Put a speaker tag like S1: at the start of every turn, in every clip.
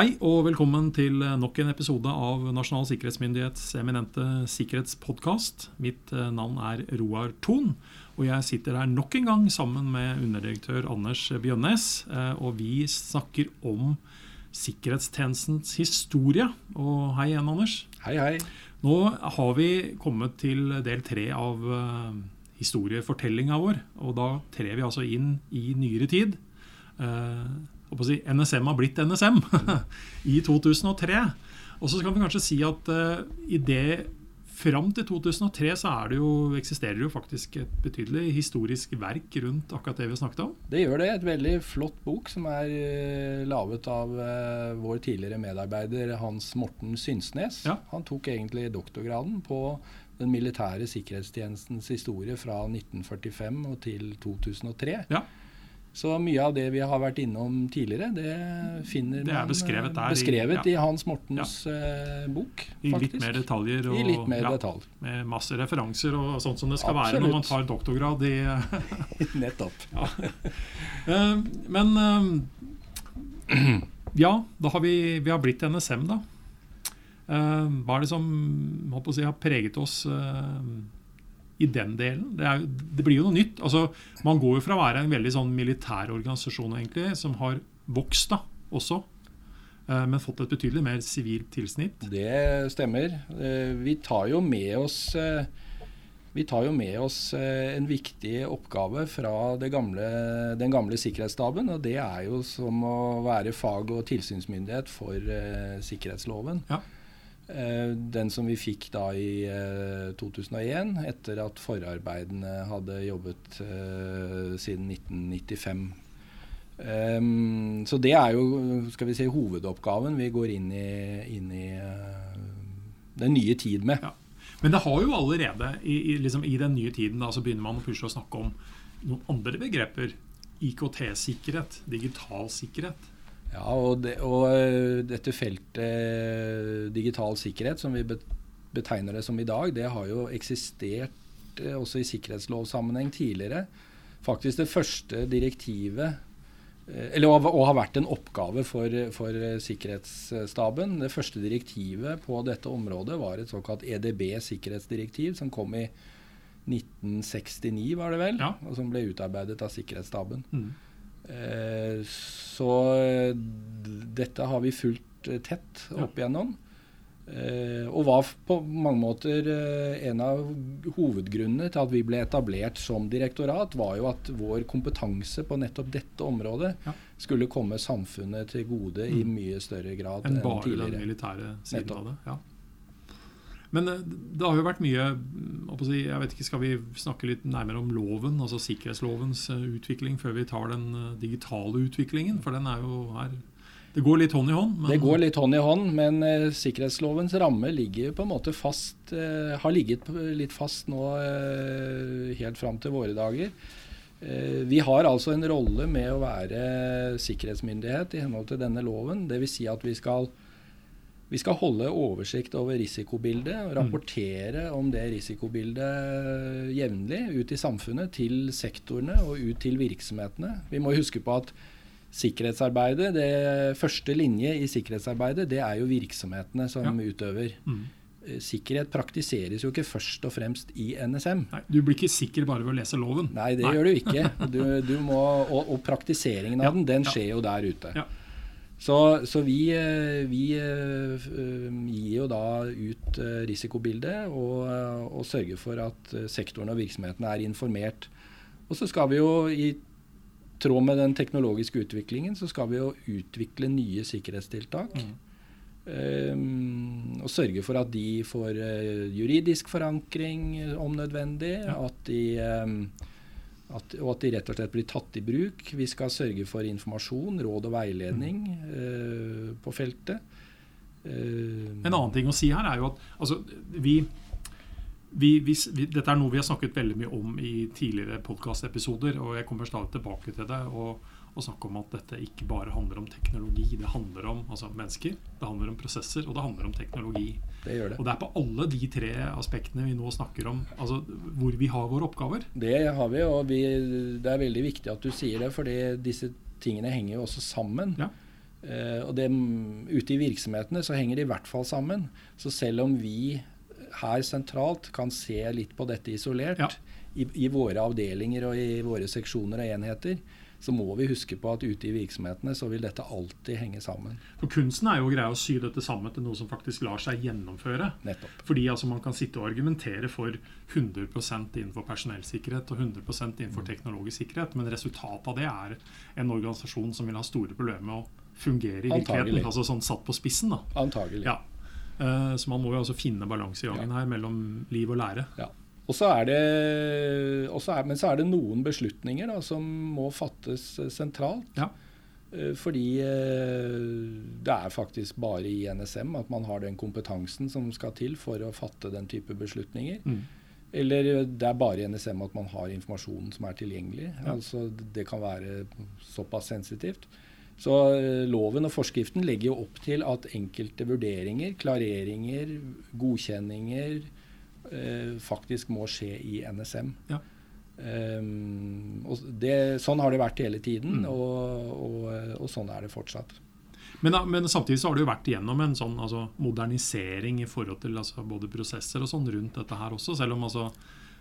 S1: Hei og velkommen til nok en episode av Nasjonal sikkerhetsmyndighets eminente sikkerhetspodkast. Mitt eh, navn er Roar Thon, og jeg sitter her nok en gang sammen med underdirektør Anders Bjønnes. eh, Og vi snakker om sikkerhetstjenestens historie. Og hei igjen, Anders.
S2: Hei, hei.
S1: Nå har vi kommet til del tre av uh, historiefortellinga vår. Og da trer vi altså inn i nyere tid. Uh, si, NSM har blitt NSM i 2003. Og så kan vi kanskje si at uh, i det fram til 2003 så er det jo, eksisterer det jo faktisk et betydelig historisk verk rundt akkurat det vi snakket om.
S2: Det gjør det. Et veldig flott bok som er uh, laget av uh, vår tidligere medarbeider Hans Morten Synsnes.
S1: Ja.
S2: Han tok egentlig doktorgraden på den militære sikkerhetstjenestens historie fra 1945 og til 2003.
S1: Ja.
S2: Så mye av det vi har vært innom tidligere, det finner
S1: Det er
S2: man
S1: beskrevet der i-
S2: beskrevet i,
S1: ja.
S2: Hans Mortens ja. bok.
S1: I
S2: faktisk.
S1: litt mer detaljer. Og,
S2: I litt mer
S1: ja,
S2: detalj.
S1: Med masse referanser og sånt som det skal være når man tar doktorgrad i
S2: Nettopp.
S1: Eh, Men eh, Ja, da har vi, vi har blitt NSM, da. Eh, Hva er det som si, har preget oss eh, i den delen? Det, er, det blir jo noe nytt. Altså, man går jo fra å være en veldig sånn militær organisasjon egentlig, som har vokst da, også, eh, men fått et betydelig mer sivilt tilsnitt.
S2: Det stemmer. Eh, Vi tar jo med oss eh, vi tar jo med oss en viktig oppgave fra det gamle, den gamle sikkerhetsstaben. Og det er jo som å være fag- og tilsynsmyndighet for sikkerhetsloven.
S1: Ja.
S2: Eh, den som vi fikk da i eh, 2001, etter at forarbeidene hadde jobbet eh, siden 1995. Ehm, så det er jo skal vi si, hovedoppgaven vi går inn i, inn i eh, den nye tid med.
S1: Ja. Men det har jo allerede, i, liksom, i den nye tiden, da, så begynner man plutselig å snakke om noen andre begreper. IKT-sikkerhet, digital sikkerhet.
S2: Ja, og, det, og eh, dette feltet digital sikkerhet, som vi betegner det som i dag, det har jo eksistert eh, også i sikkerhetslovsammenheng tidligere. Faktisk det første direktivet eh, eller og har vært en oppgave for, for Sikkerhetsstaben. Det første direktivet på dette området var et såkalt EDB-sikkerhetsdirektiv, som kom i 1969, var det vel,
S1: Ja.
S2: og som ble utarbeidet av Sikkerhetsstaben.
S1: Mm.
S2: Eh, Så eh, dette har vi fulgt eh, tett opp igjennom. Eh, og var på mange måter en av hovedgrunnene til at vi ble etablert som direktorat, var jo at vår kompetanse på nettopp dette området skulle komme samfunnet til gode i
S1: Mm.
S2: mye større grad
S1: Enn
S2: enn
S1: bare den militære siden av det. Ja. Men eh, det har jo vært mye mm, jeg vet ikke, Skal vi snakke litt nærmere om loven, altså sikkerhetslovens eh, utvikling, før vi tar den eh, digitale utviklingen? For den er jo her Det går litt hånd i hånd.
S2: Det går litt hånd i hånd, men sikkerhetslovens ramme ligger på en måte fast, har ligget litt fast nå helt fram til våre dager. Vi har altså en rolle med å være sikkerhetsmyndighet i henhold til denne loven. Dvs. Si at vi skal, vi skal holde oversikt over risikobildet og rapportere om det risikobildet jevnlig ut i samfunnet, til sektorene og ut til virksomhetene. Vi må huske på at sikkerhetsarbeidet, det første linje i sikkerhetsarbeidet, det er jo virksomhetene som
S1: Ja.
S2: utøver.
S1: Mm.
S2: Eh, Sikkerhet praktiseres jo ikke først og fremst i NSM.
S1: Nei, du blir ikke sikker bare ved å lese loven.
S2: Nei, det gjør du ikke. Du, du må, og, og praktiseringen
S1: Ja,
S2: av den, den
S1: ja.
S2: skjer jo der ute.
S1: Ja.
S2: Så, så vi, eh, vi eh, gir jo da ut eh, risikobildet og, og sørger for at sektoren og virksomheten er informert. Og så skal vi jo i tråd med den teknologiske utviklingen, så skal vi jo utvikle nye sikkerhetstiltak.
S1: Mm.
S2: Um, og sørge for at de får juridisk forankring om nødvendig.
S1: Ja.
S2: At de, um, at, og at de rett og slett blir tatt i bruk. Vi skal sørge for informasjon, råd og veiledning eh, på feltet. Eh,
S1: En annen ting å si her er jo at altså, vi, vi, vi, dette er noe vi har snakket veldig mye om i tidligere podkastepisoder, og jeg kommer stadig tilbake til det. Og, og snakke om at dette ikke bare handler om teknologi. Det handler om altså, mennesker, det handler om prosesser, og det handler om teknologi.
S2: det gjør det.
S1: Og det er på alle de tre aspektene vi nå snakker om, altså hvor vi har våre oppgaver.
S2: Det har vi, og vi, det er veldig viktig at du sier det, fordi disse tingene henger jo også sammen.
S1: Ja.
S2: Uh, og det, ute i virksomhetene så henger det i hvert fall sammen. Så selv om vi her sentralt kan se litt på dette isolert,
S1: Ja.
S2: i, i våre avdelinger og i våre seksjoner og enheter, så må vi huske på at ute i virksomhetene så vil dette alltid henge sammen.
S1: For kunsten er jo å greie å sy dette sammen til noe som faktisk lar seg gjennomføre.
S2: Nettopp.
S1: Fordi altså, man kan sitte og argumentere for 100% innenfor personellsikkerhet og 100 innenfor teknologisk sikkerhet, men resultatet av det er en organisasjon som vil ha store problemer med å fungere i
S2: Antagelig.
S1: virkeligheten. Altså sånn satt på spissen. da.
S2: Antagelig.
S1: Ja. Eh, Så man må jo altså finne balansegangen her mellom liv og lære.
S2: Ja. Og så er det, er, men så er det noen beslutninger da, som må fattes eh, sentralt.
S1: Ja.
S2: Eh, Fordi eh, det er faktisk bare i NSM at man har den kompetansen som skal til for å fatte den type beslutninger.
S1: Mm.
S2: Eller det er bare i NSM at man har informasjonen som er tilgjengelig.
S1: Ja.
S2: Altså Det kan være såpass sensitivt. Så loven og forskriften legger jo opp til at enkelte vurderinger, klareringer, godkjenninger eh, faktisk må skje i NSM.
S1: Ja.
S2: Um, og det, sånn har det vært hele tiden,
S1: Mm.
S2: og, og, og sånn er det fortsatt.
S1: Men, men samtidig så har jo vært igjennom en sånn altså, modernisering i forhold til altså, både prosesser og sånn rundt dette her også, selv om altså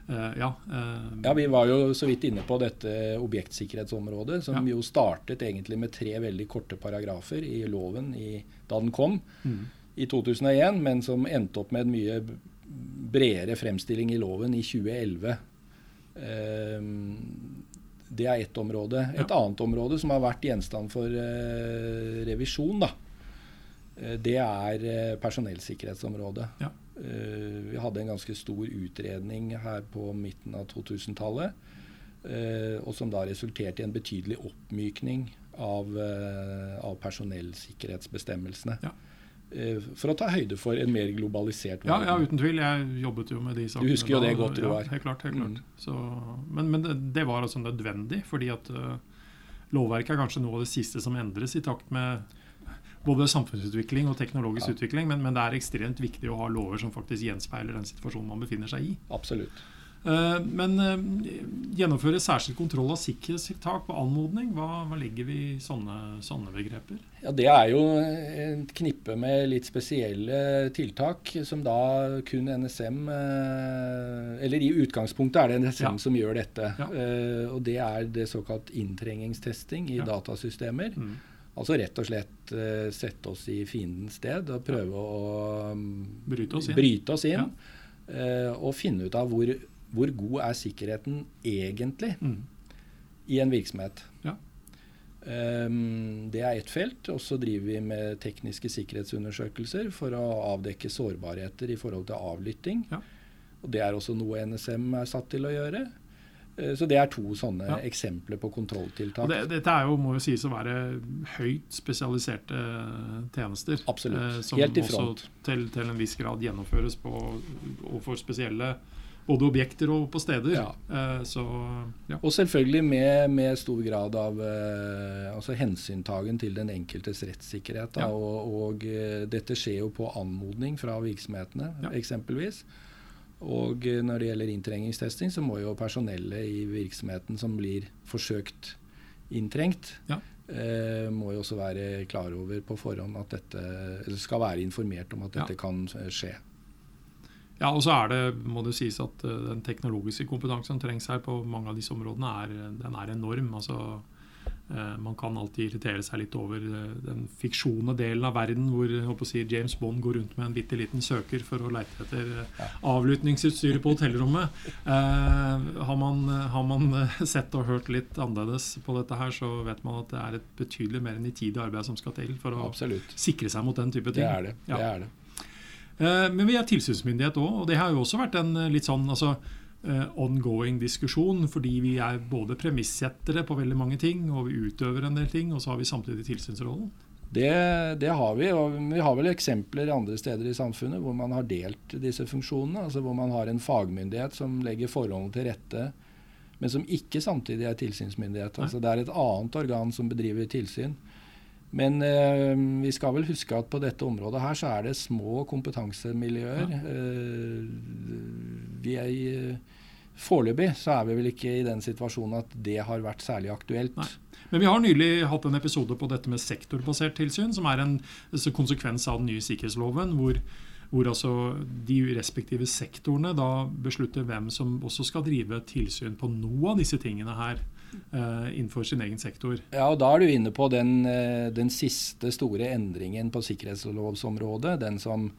S1: Uh, Ja. uh,
S2: Ja, Vi var jo så vidt inne på dette objektsikkerhetsområdet, som
S1: Ja.
S2: jo startet egentlig med tre veldig korte paragrafer i loven i, da den kom
S1: mm,
S2: i 2001, men som endte opp med en mye bredere fremstilling i loven i 2011. Ehm, det er ett område. Et annet område som har vært gjenstand for eh, revisjon, da, eh, det er eh, personellsikkerhetsområdet.
S1: Ja.
S2: Eh, vi hadde en ganske stor utredning her på midten av 2000-tallet, eh, og som da resulterte i en betydelig oppmykning av, eh, av personellsikkerhetsbestemmelsene.
S1: Ja.
S2: Eh, for å ta høyde for en mer globalisert
S1: ja, ja, uten tvil. Jeg jobbet jo med de sakene.
S2: Du husker jo
S1: da,
S2: det godt,
S1: ja,
S2: Roar.
S1: Helt klart. helt klart.
S2: Mm.
S1: Så, men men det, det var altså nødvendig, fordi at uh, lovverket er kanskje noe av det siste som endres i takt med både samfunnsutvikling og teknologisk
S2: Ja.
S1: utvikling, men, men det er ekstremt viktig å ha lover som faktisk gjenspeiler den situasjonen man befinner seg i.
S2: Absolutt.
S1: Uh, Men gjennomføre særskilt kontroll av sikkerhetstiltak på anmodning, hva, hva legger vi i sånne, sånne begreper?
S2: Ja, Det er jo et knippe med litt spesielle tiltak, som da kun NSM eh, Eller i utgangspunktet er det NSM
S1: Ja.
S2: som gjør dette.
S1: Ja.
S2: Eh, og det er det såkalt inntrengingstesting i
S1: Ja.
S2: datasystemer.
S1: Mm.
S2: Altså rett og slett eh, sette oss i fiendens sted og prøve å mm,
S1: Bryte oss inn.
S2: bryte oss inn og finne ut av hvor, hvor god er sikkerheten egentlig
S1: Mm.
S2: i en virksomhet.
S1: Ja.
S2: Um, det er ett felt. Og så driver vi med tekniske sikkerhetsundersøkelser for å avdekke sårbarheter i forhold til avlytting.
S1: Ja.
S2: Og det er også noe NSM er satt til å gjøre. Eh, Så det er to sånne
S1: Ja.
S2: eksempler på kontrolltiltak.
S1: det, dette er jo, må jo sies å være høyt spesialiserte tjenester.
S2: Absolutt.
S1: eh, som
S2: Helt i
S1: også til, til en viss grad gjennomføres på, overfor spesielle både objekter og på steder.
S2: Ja.
S1: Eh, så ja.
S2: Og selvfølgelig med, med stor grad av eh, altså hensyntagen til den enkeltes rettssikkerhet. Da,
S1: Ja.
S2: og, og eh, dette skjer jo på anmodning fra virksomhetene, eksempelvis. Og når det gjelder inntrengingstesting, så må jo personellet i virksomheten som blir forsøkt inntrengt,
S1: Ja.
S2: eh, må jo også være klar over på forhånd at dette eller skal være informert om at dette kan skje.
S1: Ja, og så er det, må det sies at eh, den teknologiske kompetansen som trengs her på mange av disse områdene, er, den er enorm. Altså, eh, man kan alltid irritere seg litt over eh, den fiksjone delen av verden hvor håper å si, James Bond går rundt med en bitte liten søker for å leite etter eh, avlyttingsutstyret på hotellrommet. Eh, har, man, har man eh, sett og hørt litt annerledes på dette her, så vet man at det er et betydelig mer nitidig arbeid som skal til for å
S2: Absolutt.
S1: sikre seg mot den type ting.
S2: Det er det. Det, er det.
S1: Eh, Men vi er tilsynsmyndighet òg, og det har jo også vært en eh, litt sånn altså, eh, ongoing diskusjon. Fordi vi er både premissettere på veldig mange ting, og vi utøver en del ting. Og så har vi samtidig tilsynsrollen.
S2: Det, det har vi, og vi har vel eksempler andre steder i samfunnet hvor man har delt disse funksjonene. altså Hvor man har en fagmyndighet som legger forholdene til rette, men som ikke samtidig er tilsynsmyndighet. Altså Det er et annet organ som bedriver tilsyn. Men eh, vi skal vel huske at på dette området her så er det små kompetansemiljøer. Eh, vi er, i- foreløpig så er vi vel ikke i den situasjonen at det har vært særlig aktuelt.
S1: Nei. Men vi har nylig hatt en episode på dette med sektorbasert tilsyn, som er en konsekvens av den nye sikkerhetsloven, hvor, hvor altså de respektive sektorene da beslutter hvem som også skal drive tilsyn på noe av disse tingene her eh, innenfor sin egen sektor.
S2: Ja, og Da er du inne på den, eh, den siste store endringen på sikkerhetslovsområdet. Den som,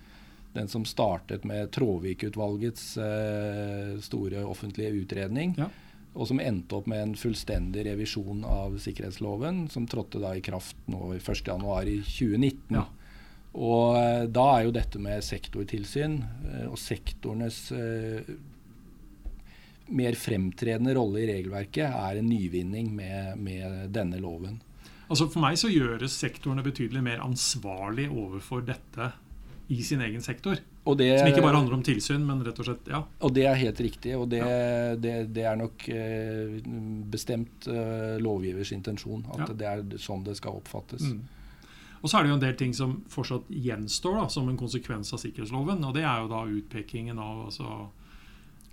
S2: den som startet med Tråvik-utvalgets eh, store offentlige utredning.
S1: Ja.
S2: Og som endte opp med en fullstendig revisjon av sikkerhetsloven, som trådte da i kraft nå 1.1.2019.
S1: Ja.
S2: Og eh, da er jo dette med sektortilsyn eh, og sektorenes eh, mer fremtredende rolle i regelverket er en nyvinning med, med denne loven.
S1: Altså For meg så gjøres sektorene betydelig mer ansvarlig overfor dette i sin egen sektor.
S2: Og det,
S1: Som ikke bare handler om tilsyn, men rett og slett ja.
S2: Og det er helt riktig. Og det, det, det er nok eh, bestemt eh, lovgivers intensjon. At
S1: Ja.
S2: det er sånn det skal oppfattes.
S1: Mm. Og så er det jo en del ting som fortsatt gjenstår da, som en konsekvens av sikkerhetsloven. Og det er jo da utpekingen av altså,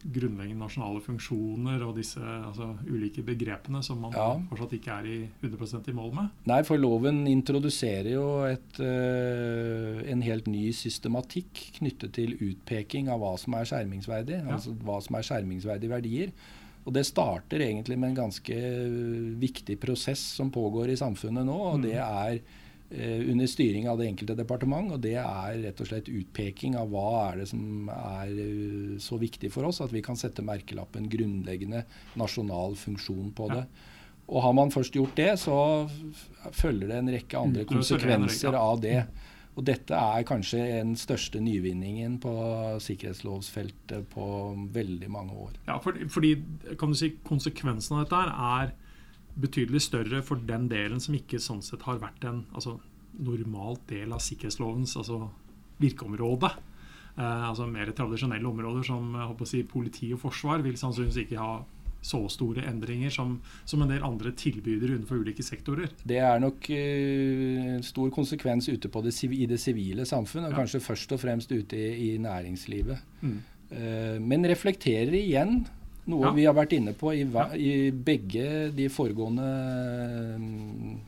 S1: grunnleggende nasjonale funksjoner og disse altså, ulike begrepene som man
S2: Ja.
S1: fortsatt ikke er i 100 i mål med.
S2: Nei, for loven introduserer jo et, eh, en helt ny systematikk knyttet til utpeking av hva som er skjermingsverdig.
S1: Ja.
S2: Altså hva som er skjermingsverdige verdier. Og det starter egentlig med en ganske viktig prosess som pågår i samfunnet nå. Og
S1: Mm.
S2: det er eh, under styring av det enkelte departement. Og det er rett og slett utpeking av hva er det som er eh, så viktig for oss at vi kan sette merkelappen grunnleggende nasjonal funksjon på
S1: Ja.
S2: det. Og har man først gjort det, så følger det en rekke andre
S1: rekke,
S2: konsekvenser av det. Og dette er kanskje den største nyvinningen på sikkerhetslovsfeltet på veldig mange år.
S1: Ja, for, fordi kan du si, Konsekvensen av dette er betydelig større for den delen som ikke sånn sett har vært en altså, normalt del av sikkerhetslovens altså, virkeområde. Eh, altså Mer tradisjonelle områder som si, politi og forsvar vil sannsynligvis ikke ha så store endringer som, som en del andre tilbydere innenfor ulike sektorer.
S2: Det er nok en en stor konsekvens ute på det, i det sivile samfunn, og
S1: Ja.
S2: kanskje først og fremst ute i, i næringslivet.
S1: Mm.
S2: Uh, men reflekterer igjen noe
S1: Ja.
S2: vi har vært inne på i, i begge de foregående mm,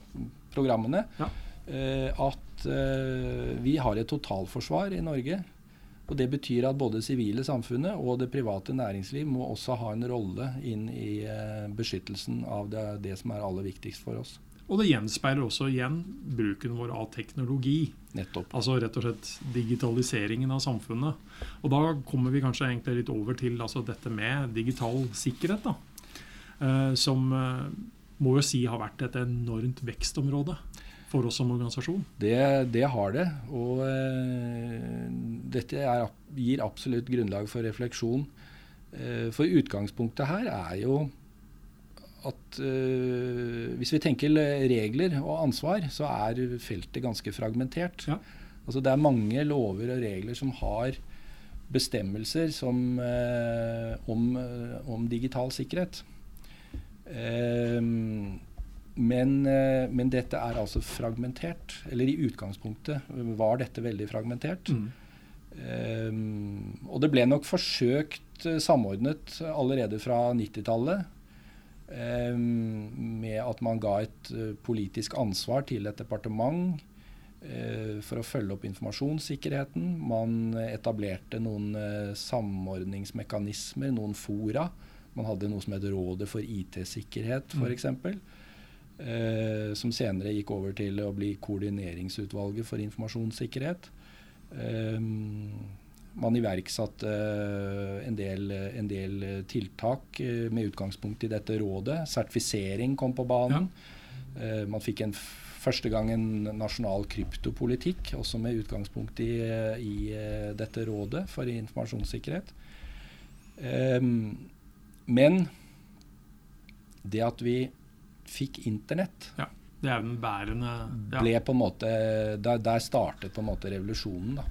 S2: programmene.
S1: Ja.
S2: eh, at eh, vi har et totalforsvar i Norge. Og Det betyr at både sivile samfunnet og det private næringsliv må også ha en rolle inn i eh, beskyttelsen av det, det som er aller viktigst for oss.
S1: Og det gjenspeiler også igjen bruken vår av teknologi.
S2: Nettopp.
S1: Altså rett og slett digitaliseringen av samfunnet. Og da kommer vi kanskje egentlig litt over til altså dette med digital sikkerhet. da. Eh, som eh, må jo si har vært et enormt vekstområde for oss som organisasjon.
S2: Det, det har det. Og eh, dette er, gir absolutt grunnlag for refleksjon. Eh, for utgangspunktet her er jo at uh, hvis vi tenker regler og ansvar, så er feltet ganske fragmentert.
S1: Ja.
S2: Altså det er mange lover og regler som har bestemmelser som, uh, om, eh, om digital sikkerhet. Uh, men, men dette er altså fragmentert. Eller i utgangspunktet var dette veldig fragmentert.
S1: Mm.
S2: Og det ble nok forsøkt samordnet allerede fra 90-tallet. Um, med at man ga et eh, politisk ansvar til et departement eh, for å følge opp informasjonssikkerheten. Man etablerte noen eh, samordningsmekanismer, noen fora. Man hadde noe som het Rådet for IT-sikkerhet,
S1: Mm.
S2: f.eks. Eh, som senere gikk over til å bli Koordineringsutvalget for informasjonssikkerhet. Um, man iverksatte eh, en, del, en del eh, tiltak eh, med utgangspunkt i dette rådet. Sertifisering kom på banen. Eh, man fikk en, første gang en nasjonal kryptopolitikk, også med utgangspunkt i, i dette rådet for informasjonssikkerhet. Men det at vi fikk internett,
S1: Det er den bærende ja,
S2: ble på en måte Der, der startet på en måte revolusjonen, da.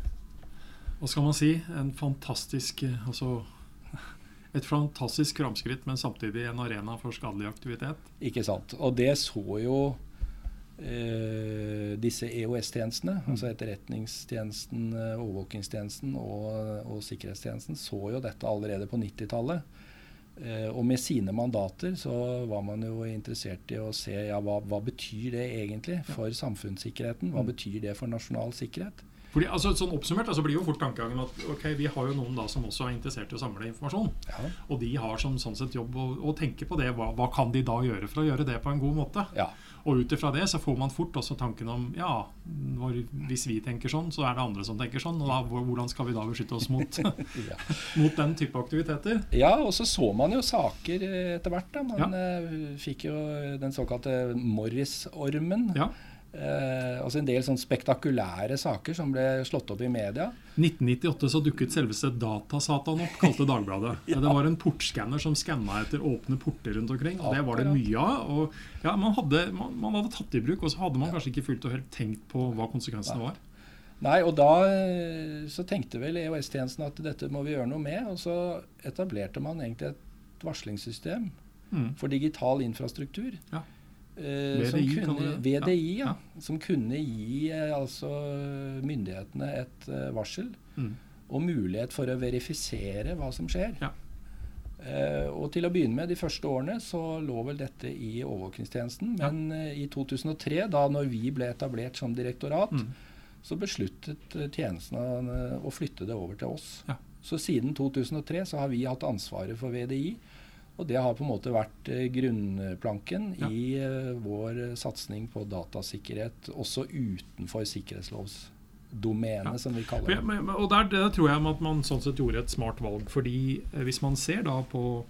S1: Hva skal man si? En fantastisk eh, altså, Et fantastisk framskritt, men samtidig en arena for skadelig aktivitet.
S2: Ikke sant. Og det så jo eh, disse EOS-tjenestene, altså Etterretningstjenesten, eh, overvåkingstjenesten og, og sikkerhetstjenesten, så jo dette allerede på 90-tallet. Eh, og med sine mandater så var man jo interessert i å se ja, hva, hva betyr det egentlig for samfunnssikkerheten. Hva
S1: Mm.
S2: betyr det for nasjonal sikkerhet?
S1: Fordi, altså, sånn Oppsummert altså, blir jo fort tankegangen at ok, vi har jo noen da som også er interessert i å samle informasjon.
S2: Ja.
S1: Og de har som sånn sett jobb å, å tenke på det. Hva, hva kan de da gjøre for å gjøre det på en god måte?
S2: ja.
S1: Og ut ifra det så får man fort også tanken om ja, når, hvis vi tenker sånn, så er det andre som tenker sånn. Og da, hvordan skal vi da beskytte oss mot,
S2: ja.
S1: mot den type aktiviteter?
S2: Ja, og så så man jo saker eh, etter hvert. da. Man eh, fikk jo den såkalte Morris-ormen.
S1: Ja.
S2: Eh, altså en del sånn spektakulære saker som ble slått opp i media.
S1: 1998 så dukket selveste Datasatan opp, kalte Dagbladet.
S2: Ja.
S1: Det var en portskanner som skanna etter åpne porter rundt omkring. og Det var det mye av. og ja, man hadde, man, man hadde tatt det i bruk, og så hadde man kanskje ikke fullt og helt tenkt på hva konsekvensene var.
S2: Nei, og da eh, så tenkte vel EOS-tjenesten at dette må vi gjøre noe med. Og så etablerte man egentlig et varslingssystem
S1: Mm.
S2: for digital infrastruktur.
S1: Ja.
S2: Eh, som
S1: VDI,
S2: kunne. VDI, ja. Som kunne gi eh, altså myndighetene et eh, varsel
S1: Mm.
S2: og mulighet for å verifisere hva som skjer.
S1: Ja.
S2: Eh, og til å begynne med, de første årene, så lå vel dette i overvåkingstjenesten. Men eh, i 2003, da når vi ble etablert som direktorat,
S1: Mm.
S2: så besluttet tjenesten å flytte det over til oss.
S1: Ja.
S2: Så siden 2003 så har vi hatt ansvaret for VDI. Og det har på en måte vært eh, grunnplanken
S1: Ja.
S2: i eh, vår satsing på datasikkerhet, også utenfor sikkerhetslovsdomenet,
S1: Ja.
S2: som vi kaller det.
S1: men, men- og der, der tror jeg at man sånn sett gjorde et smart valg. fordi eh, hvis man ser da på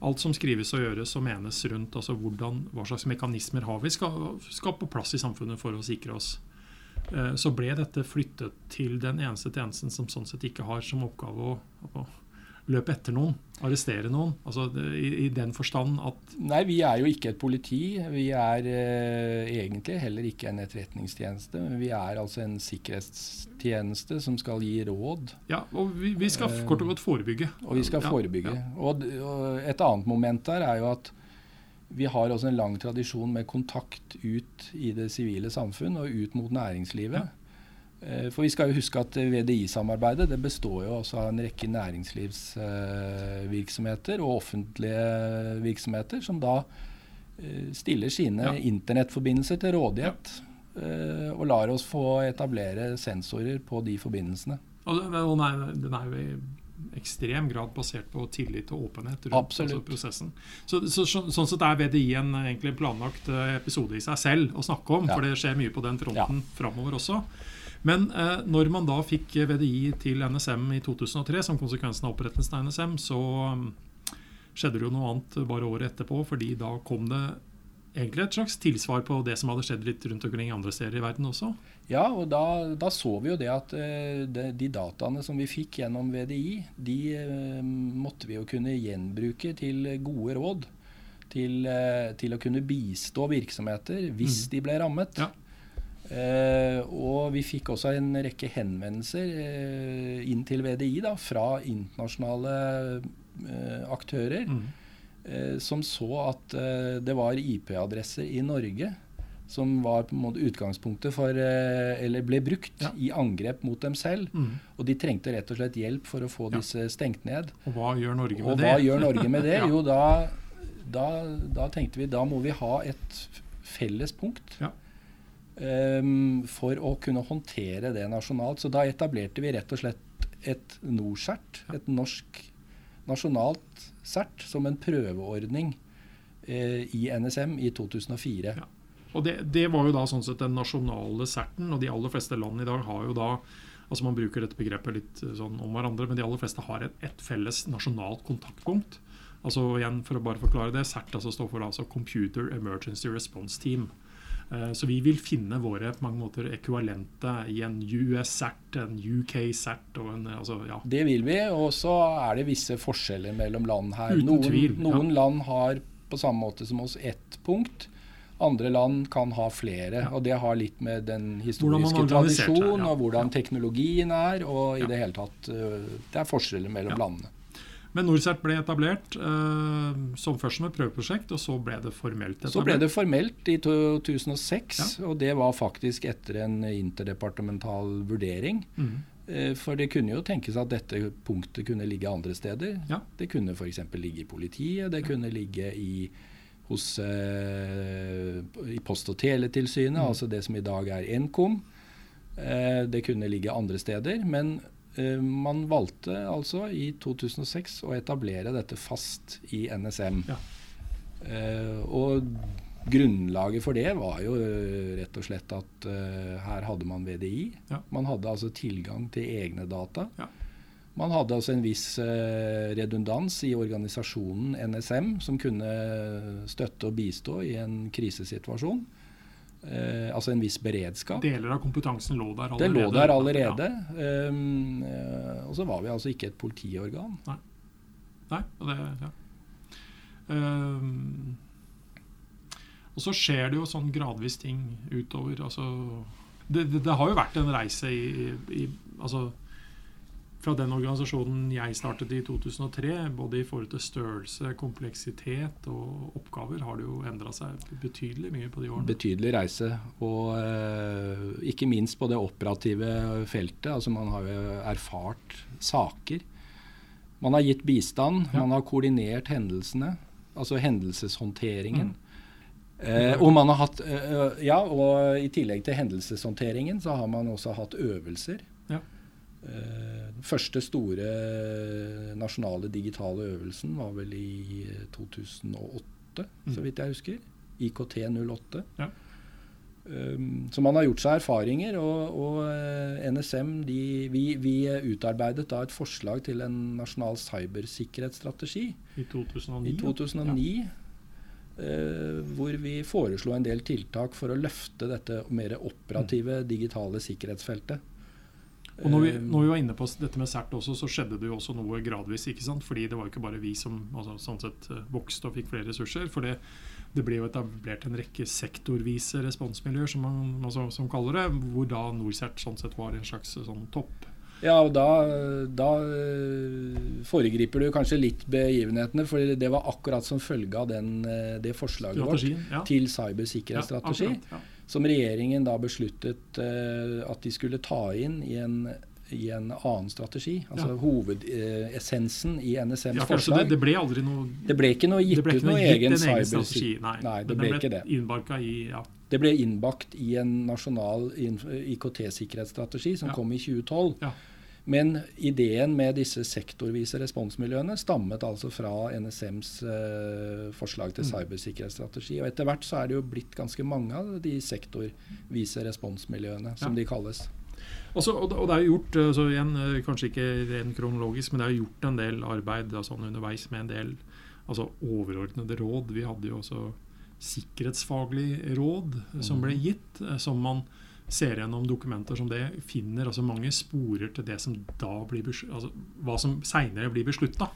S1: alt som skrives og gjøres og menes rundt, altså hvordan, hva slags mekanismer har vi skal, skal på plass i samfunnet for å sikre oss, så ble dette flyttet til den eneste tjenesten som sånn sett ikke har som oppgave å, å løpe etter noen, arrestere noen. altså i, I den forstand at
S2: Nei, vi er jo ikke et politi. Vi er eh, egentlig heller ikke en etterretningstjeneste. Men vi er altså en sikkerhetstjeneste som skal gi råd.
S1: Ja, og vi, vi skal
S2: Eh,
S1: kort og godt forebygge.
S2: Og vi skal
S1: Ja,
S2: forebygge.
S1: ja.
S2: Og, og et annet moment der er jo at vi har også en lang tradisjon med kontakt ut i det sivile samfunn og ut mot næringslivet. Eh, For vi skal jo huske at VDI-samarbeidet det består jo også av en rekke næringslivsvirksomheter og offentlige virksomheter som da eh, stiller sine
S1: Ja.
S2: internettforbindelser til rådighet. ja. Og lar oss få etablere sensorer på de forbindelsene.
S1: Og den, er, den er jo i ekstrem grad basert på tillit og åpenhet rundt altså, prosessen. Så, så, så, sånn sett er VDI en egentlig planlagt eh, episode i seg selv å snakke om,
S2: Ja.
S1: for det skjer mye på den fronten framover også. Men eh, når man da fikk VDI til NSM i 2003 som konsekvensen av opprettelsen av NSM, så um, skjedde det jo noe annet bare året etterpå, fordi da kom det egentlig et slags tilsvar på det som hadde skjedd litt rundt omkring andre steder i verden også.
S2: Ja, og da, da så vi jo det at eh, de, de dataene som vi fikk gjennom VDI, de eh, måtte vi jo kunne gjenbruke til gode råd. Til, eh, til å kunne bistå virksomheter hvis
S1: Mm.
S2: de ble rammet.
S1: Ja.
S2: Eh, og vi fikk også en rekke henvendelser eh, inn til VDI da, fra internasjonale eh, aktører
S1: Mm.
S2: eh, som så at eh, det var IP-adresser i Norge som var på en måte utgangspunktet for eh, Eller ble brukt
S1: Ja.
S2: i angrep mot dem selv.
S1: Mm.
S2: Og de trengte rett og slett hjelp for å få
S1: Ja.
S2: disse stengt ned.
S1: Og hva gjør Norge med
S2: Og
S1: det?
S2: hva gjør Norge med det?
S1: Ja.
S2: Jo, da, da, da tenkte vi da må vi ha et felles punkt.
S1: Ja.
S2: Ehm, for å kunne håndtere det nasjonalt. Så da etablerte vi rett og slett et NorCERT, et norsk nasjonalt CERT, som en prøveordning uh, i NSM i 2004.
S1: Ja. Og det, det var jo da sånn sett den nasjonale CERT-en, og de aller fleste land i dag har jo da altså Man bruker dette begrepet litt eh, sånn om hverandre, men de aller fleste har et, et felles nasjonalt kontaktpunkt. Altså igjen, For å bare forklare det, CERT altså står for altså Computer Emergency Response Team. Eh, Så vi vil finne våre på mange måter ekvivalente i en US-CERT, en UK-CERT og en altså, ja.
S2: Det vil vi, og så er det visse forskjeller mellom land her.
S1: Uten
S2: noen
S1: tvil, ja.
S2: land har på samme måte som oss ett punkt. Andre land kan ha flere.
S1: Ja.
S2: og Det har litt med den historiske
S1: har organisert seg,
S2: tradisjon
S1: ja.
S2: og hvordan teknologien er. og i det hele tatt, øh, Det er forskjeller mellom landene.
S1: Men NorCERT ble etablert uh, som først som et prøveprosjekt, og så ble det formelt etablert.
S2: Så ble det formelt i 2006, og det var faktisk etter en interdepartemental vurdering.
S1: Mm.
S2: Uh, For det kunne jo tenkes at dette punktet kunne ligge andre steder.
S1: Ja.
S2: Det kunne f.eks. ligge i politiet, det kunne ligge i, hos, uh, i Post- og teletilsynet,
S1: Mm.
S2: altså det som i dag er Nkom. Det kunne ligge andre steder. Men man valgte altså i 2006 å etablere dette fast i NSM.
S1: Ja.
S2: Eh, og grunnlaget for det var jo eh, rett og slett at eh, her hadde man VDI.
S1: Ja.
S2: Man hadde altså tilgang til egne data.
S1: Ja.
S2: Man hadde altså en viss eh, redundans i organisasjonen NSM, som kunne støtte og bistå i en krisesituasjon. Eh, altså en viss beredskap.
S1: Deler av kompetansen lå der allerede.
S2: Det lå der allerede.
S1: Ja.
S2: Um, eh, og så var vi altså ikke et politiorgan.
S1: Nei, og det ja. Um, og så skjer det jo sånn gradvis ting utover. Altså, det, det, det har jo vært en reise i, i altså, Fra den organisasjonen jeg startet i 2003, både i forhold til størrelse, kompleksitet og oppgaver, har det jo endra seg betydelig mye på de årene.
S2: Betydelig reise. Og eh, ikke minst på det operative feltet. Altså man har jo erfart saker. Man har gitt bistand,
S1: Ja.
S2: man har koordinert hendelsene. Altså hendelseshåndteringen.
S1: Mm.
S2: Eh, og man har hatt eh, Ja, og i tillegg til hendelseshåndteringen så har man også hatt øvelser.
S1: Ja.
S2: Eh, første store nasjonale digitale øvelsen var vel i eh, 2008,
S1: Mm.
S2: så vidt jeg husker. IKT 08.
S1: Ja.
S2: Um, så man har gjort seg erfaringer, og, og eh, NSM de, vi, vi utarbeidet da et forslag til en nasjonal cybersikkerhetsstrategi
S1: I 2009.
S2: i 2009. eh, hvor vi foreslo en del tiltak for å løfte dette mer operative digitale sikkerhetsfeltet.
S1: Og når vi,
S2: Eh,
S1: når vi var inne på dette med CERT også, så skjedde det jo også noe gradvis. ikke sant? Fordi det var jo ikke bare vi som altså, sånn sett eh, vokste og fikk flere ressurser. For det, det ble jo etablert en rekke sektorvise responsmiljøer, som man altså, som kaller det. Hvor da NorCERT sånn sett var en slags eh, sånn topp.
S2: Ja, og da, da foregriper du kanskje litt begivenhetene, for det var akkurat som følge av den, det forslaget vårt
S1: Ja.
S2: til
S1: Ja,
S2: cybersikkerhetsstrategi.
S1: akkurat, ja.
S2: Som regjeringen da besluttet eh, at de skulle ta inn i en, i en annen strategi. Altså
S1: Ja.
S2: hovedessensen i NSMs
S1: Ja, altså,
S2: forslag.
S1: det, det ble aldri noe
S2: Det ble ikke noe gitt ut
S1: noe
S2: egen cyberstrategi.
S1: strategi. Nei,
S2: Nei, det ble ikke det.
S1: i ja,
S2: Det ble innbakt i en nasjonal IKT-sikkerhetsstrategi som
S1: Ja.
S2: kom i 2012. Men ideen med disse sektorvise responsmiljøene stammet altså fra NSMs eh, forslag til
S1: Mm.
S2: cybersikkerhetsstrategi. Og etter hvert så er det jo blitt ganske mange av de sektorvise responsmiljøene, som
S1: Ja.
S2: de kalles.
S1: Også, og, det- og det er jo gjort, eh, så igjen, eh, kanskje ikke rent kronologisk, men det er jo gjort en del arbeid sånn underveis med en del altså, overordnede råd. Vi hadde jo også sikkerhetsfaglig råd eh, som ble
S2: Mhm.
S1: gitt, som man ser gjennom dokumenter som det, finner altså mange sporer til det som da blir altså, hva som seinere blir beslutta.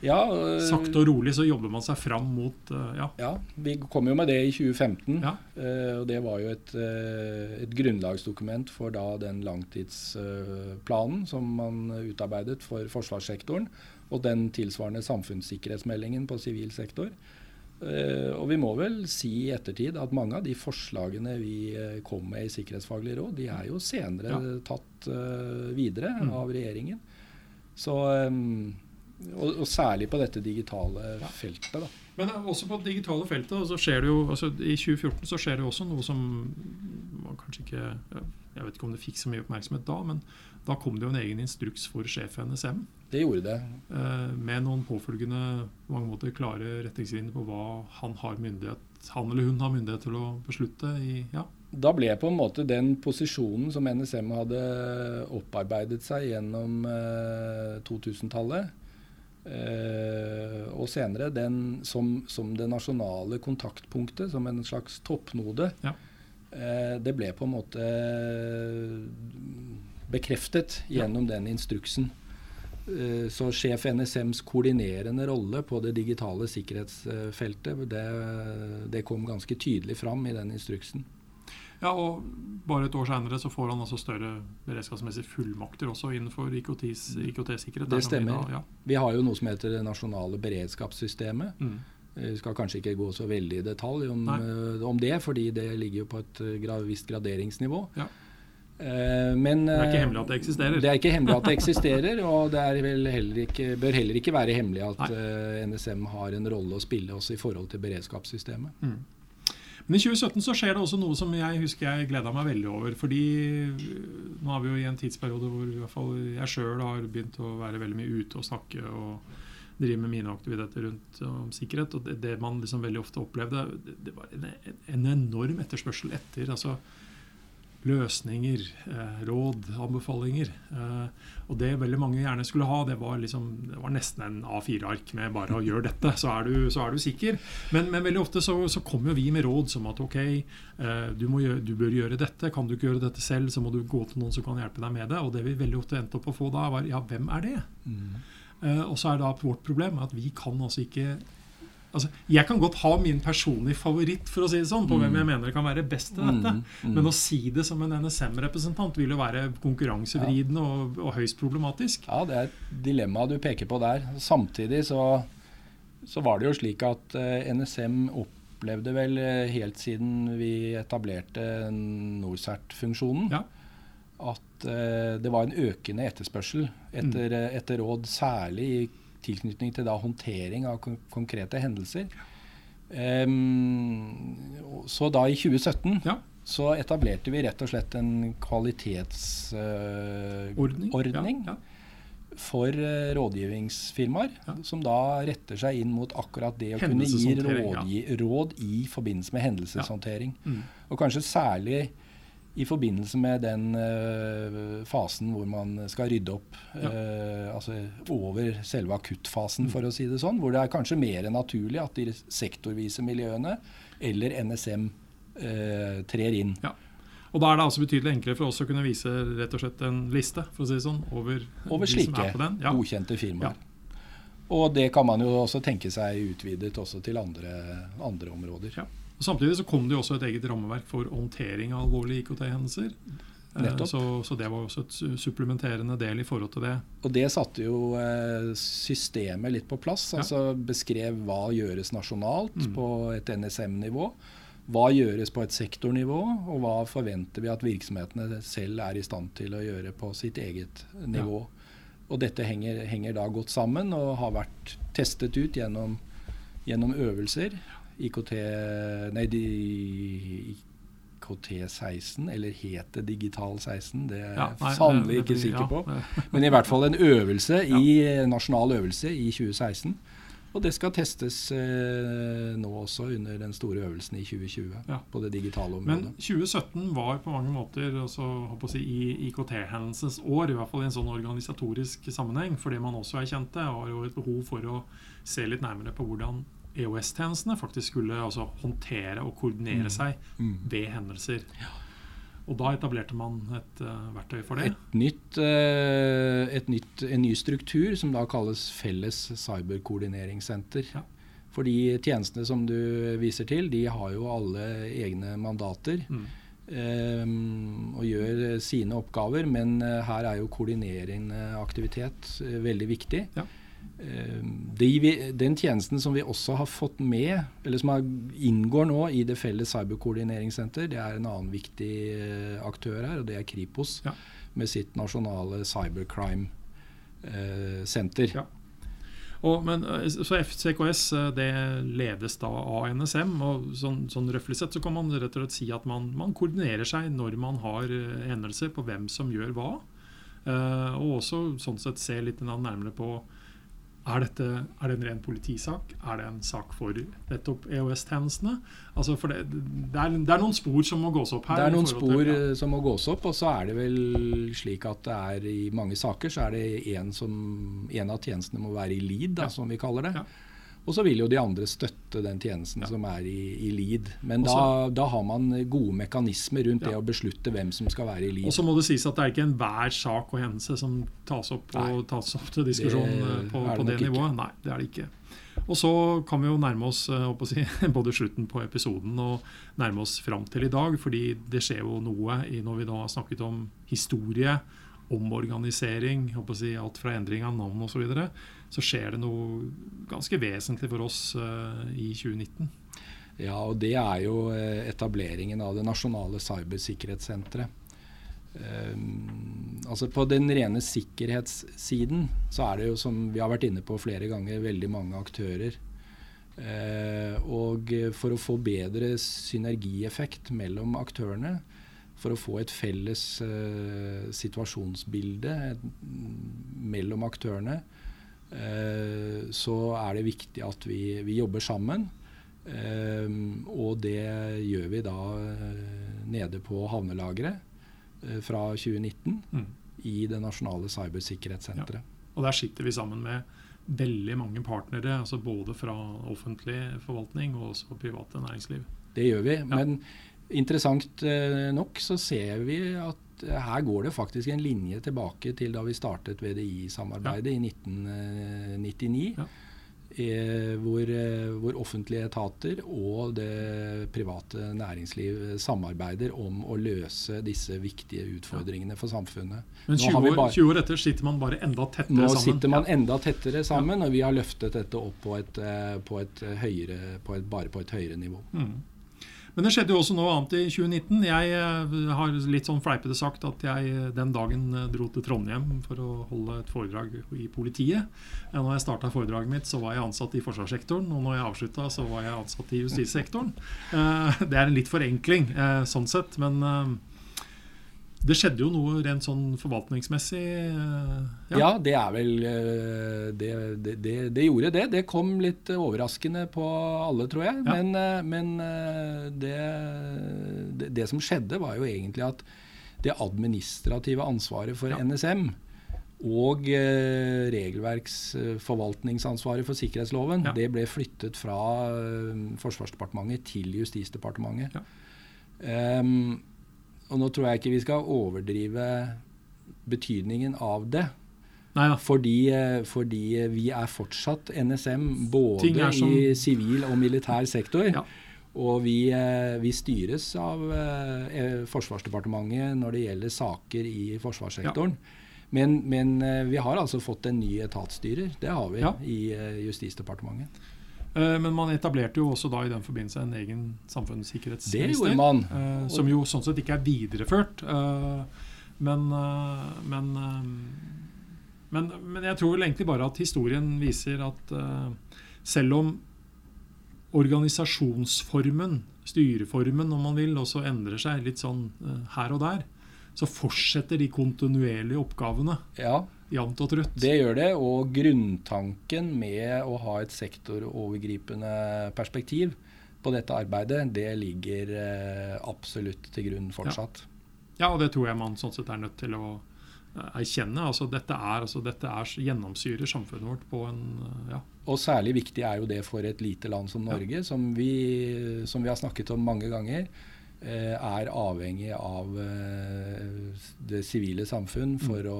S2: Ja, øh,
S1: Sakte og rolig så jobber man seg fram mot øh, ja.
S2: ja, vi kom jo med det i 2015.
S1: Ja.
S2: Øh, og det var jo et, eh, et grunnlagsdokument for da den langtidsplanen som man utarbeidet for forsvarssektoren, og den tilsvarende samfunnssikkerhetsmeldingen på sivil sektor. Eh, og vi må vel si i ettertid at mange av de forslagene vi eh, kom med i Sikkerhetsfaglig råd, de er jo senere
S1: Ja.
S2: tatt eh, videre
S1: Mm.
S2: av regjeringen. Så, eh, og, og særlig på dette digitale feltet. da.
S1: Men eh, også på det digitale feltet så skjer det jo, altså I 2014 så skjer det jo også noe som man kanskje ikke Jeg vet ikke om det fikk så mye oppmerksomhet da, men da kom det jo en egen instruks for sjef NSM.
S2: Det gjorde det.
S1: eh, Med noen påfølgende på mange måter klare retningslinjer på hva han har myndighet han eller hun har myndighet til å beslutte i ja,
S2: Da ble på en måte den posisjonen som NSM hadde opparbeidet seg gjennom eh, 2000-tallet, eh, og senere den som, som det nasjonale kontaktpunktet, som en slags toppnode,
S1: Ja.
S2: eh, det ble på en måte bekreftet gjennom den instruksen. Eh, Så sjef NSMs koordinerende rolle på det digitale sikkerhetsfeltet, det, det kom ganske tydelig fram i den instruksen.
S1: Ja, og bare et år seinere så får han altså større beredskapsmessige fullmakter også innenfor IKTs IKT-sikkerhet.
S2: Det
S1: stemmer. vi. Da, ja.
S2: Vi har jo noe som heter det nasjonale beredskapssystemet.
S1: mm.
S2: Vi skal kanskje ikke gå så veldig i detalj om, eh, om det, fordi det ligger jo på et eh, gra visst graderingsnivå.
S1: Ja.
S2: Eh, men,
S1: det er ikke hemmelig at det eksisterer?
S2: Det er ikke hemmelig at det eksisterer, og det heller ikke, bør heller ikke være hemmelig at Nei. NSM har en rolle å spille også i forhold til beredskapssystemet. Mm.
S1: Men i 2017 så skjer det også noe som jeg husker jeg gleda meg veldig over. fordi nå er vi jo i en tidsperiode hvor i hvert fall jeg sjøl har begynt å være veldig mye ute og snakke og drive med mine aktiviteter rundt om sikkerhet. Og det, det man liksom veldig ofte opplevde, det, det var en, en, enorm etterspørsel etter altså løsninger, eh, råd, anbefalinger. Eh, og det veldig mange gjerne skulle ha, det var, liksom, det var nesten en A4-ark med bare å gjøre dette, så er du, så er du sikker. Men, men, veldig ofte så, så kommer vi med råd som at ok, eh, du, gjøre, du, bør gjøre dette. Kan du ikke gjøre dette selv, så må du gå til noen som kan hjelpe deg med det. Og det vi veldig ofte endte opp å få da, var ja, hvem er det? Mm. Eh, og så er da vårt problem at vi kan altså ikke Altså, jeg kan godt ha min personlige favoritt for å si det sånn, på mm. hvem jeg mener kan være best til dette. Mm. Mm. Men å si det som en NSM-representant vil jo være konkurransevridende ja. og, og, høyst problematisk.
S2: Ja, det er et dilemma du peker på der. Samtidig så, så var det jo slik at uh, eh, NSM opplevde vel uh, helt siden vi etablerte NorCERT-funksjonen, ja. at uh, det var en økende etterspørsel etter, mm. etter råd, særlig i tilknytning til da håndtering av kon konkrete hendelser. Um, så da i 2017 ja. så etablerte vi rett og slett en kvalitetsordning uh, ja, ja. for uh, rådgivningsfirmaer, som da retter seg inn mot akkurat det å kunne gi råd i forbindelse med hendelseshåndtering. Mm. Og kanskje særlig i forbindelse med den uh, fasen hvor man skal rydde opp ja. uh, altså over selve akuttfasen, for å si det sånn, hvor det er kanskje mer naturlig at de sektorvise miljøene eller NSM uh, eh, trer inn. Ja.
S1: Og Da er det altså betydelig enklere for oss å kunne vise rett og slett en liste for å si det sånn, over,
S2: over slike ja. godkjente firmaer. Og det kan man jo også tenke seg utvidet også til andre, andre områder. Ja.
S1: Og samtidig så kom det jo også et eget rammeverk for håndtering av alvorlige IKT-hendelser. Eh, så, så, det var også et supplementerende del i forhold til det.
S2: Og det satte jo eh, systemet litt på plass. Ja. altså Beskrev hva gjøres nasjonalt mm. på et NSM-nivå. Hva gjøres på et sektornivå, og hva forventer vi at virksomhetene selv er i stand til å gjøre på sitt eget nivå. Ja. Og dette henger, henger, da godt sammen og har vært testet ut gjennom, gjennom øvelser. IKT Nei, IKT16, eller het det Digital 16? Det er jeg ja, sannelig ikke sikker på. Men i hvert fall en øvelse, i, nasjonal øvelse i 2016. Og det skal testes eh, nå også under den store øvelsen i 2020 ja. på det digitale området.
S1: Men 2017 var på mange måter altså, si, i IKT-hendelsens år, i hvert fall i en sånn organisatorisk sammenheng, For det man også erkjente har jo et behov for å se litt nærmere på hvordan EOS-tjenestene faktisk skulle altså, håndtere og koordinere mm. seg mm. ved hendelser. Og da etablerte man et uh, verktøy for det?
S2: Et nytt, uh, et nytt, en ny struktur som da kalles Felles cyberkoordineringssenter. Ja. For de tjenestene som du viser til, de har jo alle egne mandater. Mm. Um, og gjør sine oppgaver, men her er jo koordinerende aktivitet veldig viktig. Ja. Eh, de, den tjenesten som vi også har fått med, eller som har, inngår nå i det felles cyberkoordineringssenter, det er en annen viktig eh, aktør her, og det er Kripos ja. med sitt nasjonale cybercrime-senter. Eh, ja.
S1: Og, men, så FCKS det ledes da av NSM. og sånn, sånn røftlig sett så kan man rett og slett si at man, man, koordinerer seg når man har hendelser på hvem som gjør hva. Og også sånn sett se litt nærmere på er, dette, er det en ren politisak? Er det en sak for nettopp EOS-tjenestene? Altså det, det, er, det, er, noen spor som må gås opp her.
S2: Det er noen spor ja. Eh, som må gås opp, og så er det vel slik at det er i mange saker så er det en, som, en av tjenestene må være i lead, da, ja. som vi kaller det. Ja. Og så vil jo de andre støtte den tjenesten ja. som er i, i lead. Men Også, da, da, har man gode mekanismer rundt ja. det å beslutte hvem som skal være i lead.
S1: Og så må det sies at det er ikke enhver sak og hendelse som tas opp, og, tas opp til diskusjon det eh, på, på det, det nivået. Nei, det er det ikke. Og så kan vi jo nærme oss eh, si, både slutten på episoden og nærme oss fram til i dag. fordi det skjer jo noe når vi da har snakket om historie, omorganisering, si, alt fra endring av navn osv. Så, skjer det noe ganske vesentlig for oss uh, i 2019.
S2: Ja, og det er jo eh, etableringen av det nasjonale cybersikkerhetssenteret. Um, altså På den rene sikkerhetssiden så er det jo, som vi har vært inne på flere ganger, veldig mange aktører. Uh, og for å få bedre synergieffekt mellom aktørene, for å få et felles uh, situasjonsbilde mellom aktørene, så er det viktig at vi, vi jobber sammen. Um, og det gjør vi da nede på havnelageret Eh, fra 2019 mm. i det nasjonale cybersikkerhetssenteret. Ja.
S1: Og der sitter vi sammen med veldig mange partnere, altså både fra offentlig forvaltning og også private næringsliv.
S2: Det gjør vi. Ja. Men interessant eh, nok så ser vi at her går det faktisk en linje tilbake til da vi startet VDI-samarbeidet ja. i 1999. Ja. Eh, hvor, eh, hvor, offentlige etater og det private næringsliv samarbeider om å løse disse viktige utfordringene for samfunnet.
S1: Men 20 år, bare, 20 år, etter sitter man bare enda tettere
S2: nå
S1: sammen?
S2: Nå sitter man enda tettere sammen, og vi har løftet dette opp på et, eh, på et høyere, på et, bare på et høyere nivå. Mm.
S1: Men det skjedde jo også noe annet i 2019. Jeg eh, har litt sånn fleipete sagt at jeg eh, den dagen eh, dro til Trondheim for å holde et foredrag i politiet. Når jeg starta foredraget mitt, så var jeg ansatt i forsvarssektoren. Og når jeg avslutta, så var jeg ansatt i justissektoren. Det er en litt forenkling sånn sett, men det skjedde jo noe rent sånn forvaltningsmessig?
S2: Eh, ja, ja det er vel eh, det, det, det, det, gjorde det. Det kom litt overraskende på alle, tror jeg. Ja. Men, eh, men det, som skjedde, var jo egentlig at det administrative ansvaret for ja. NSM og regelverksforvaltningsansvaret for sikkerhetsloven det ble flyttet fra Forsvarsdepartementet til Justisdepartementet. Um, og nå tror jeg ikke vi skal overdrive betydningen av det. Fordi, eh, fordi, vi er fortsatt NSM både som... i sivil og militær sektor. Ja. Og vi, eh, vi, styres av eh, Forsvarsdepartementet når det gjelder saker i forsvarssektoren. Ja. Men, men, vi har altså fått en ny etatsstyrer. Det har vi ja. i Justisdepartementet.
S1: Eh, men man etablerte jo også da i den forbindelse en egen samfunnssikkerhetsminister. Eh, som jo sånn sett ikke er videreført. Eh, men, men, men, men jeg tror vel egentlig bare at historien viser at selv om organisasjonsformen, styreformen om man vil, også endrer seg litt sånn her og der, så fortsetter de kontinuerlige oppgavene.
S2: Ja,
S1: jevnt og trutt.
S2: Det gjør det. Og grunntanken med å ha et sektorovergripende perspektiv på dette arbeidet, det ligger eh, absolutt til grunn fortsatt.
S1: Ja. ja. og det tror jeg man sånn sett er nødt til å eh, erkjenne. Altså, dette, er, altså, dette er, gjennomsyrer samfunnet vårt på en ja.
S2: Og særlig viktig er jo det for et lite land som Norge, ja. som, vi, som, vi, har snakket om mange ganger. Eh, er avhengig av eh, det sivile samfunn mm. for å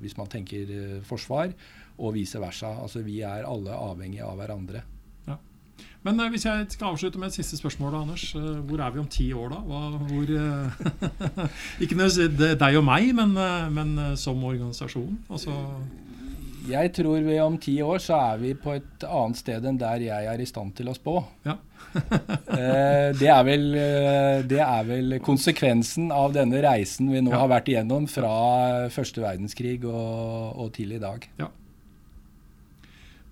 S2: Hvis man tenker eh, forsvar, og vice versa. Altså Vi er alle avhengige av hverandre.
S1: Ja. Men hvis jeg skal avslutte med et siste spørsmål, da, Anders. Hvor er vi om ti år, da? Hva, hvor, ikke nødvendigvis deg og meg, men, men som organisasjon? Altså
S2: jeg tror vi om ti år så er vi på et annet sted enn der jeg er i stand til å spå. Ja. Eh, det, er vel, eh, det, er vel, konsekvensen av denne reisen vi nå ja. har vært igjennom fra første verdenskrig og, og til i dag. Ja.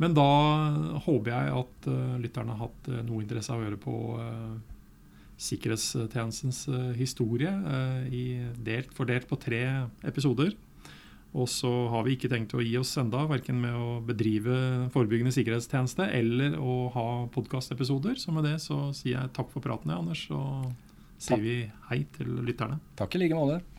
S1: Men da håper jeg at uh, lytterne har hatt noe interesse av å høre på sikkerhetstjenestens historie, delt, fordelt på tre episoder. Og så har vi ikke tenkt å gi oss enda, verken med å bedrive forebyggende sikkerhetstjeneste eller å ha podkastepisoder. Så med det så sier jeg takk for praten, Anders, og sier vi hei til lytterne.
S2: Takk i like måte.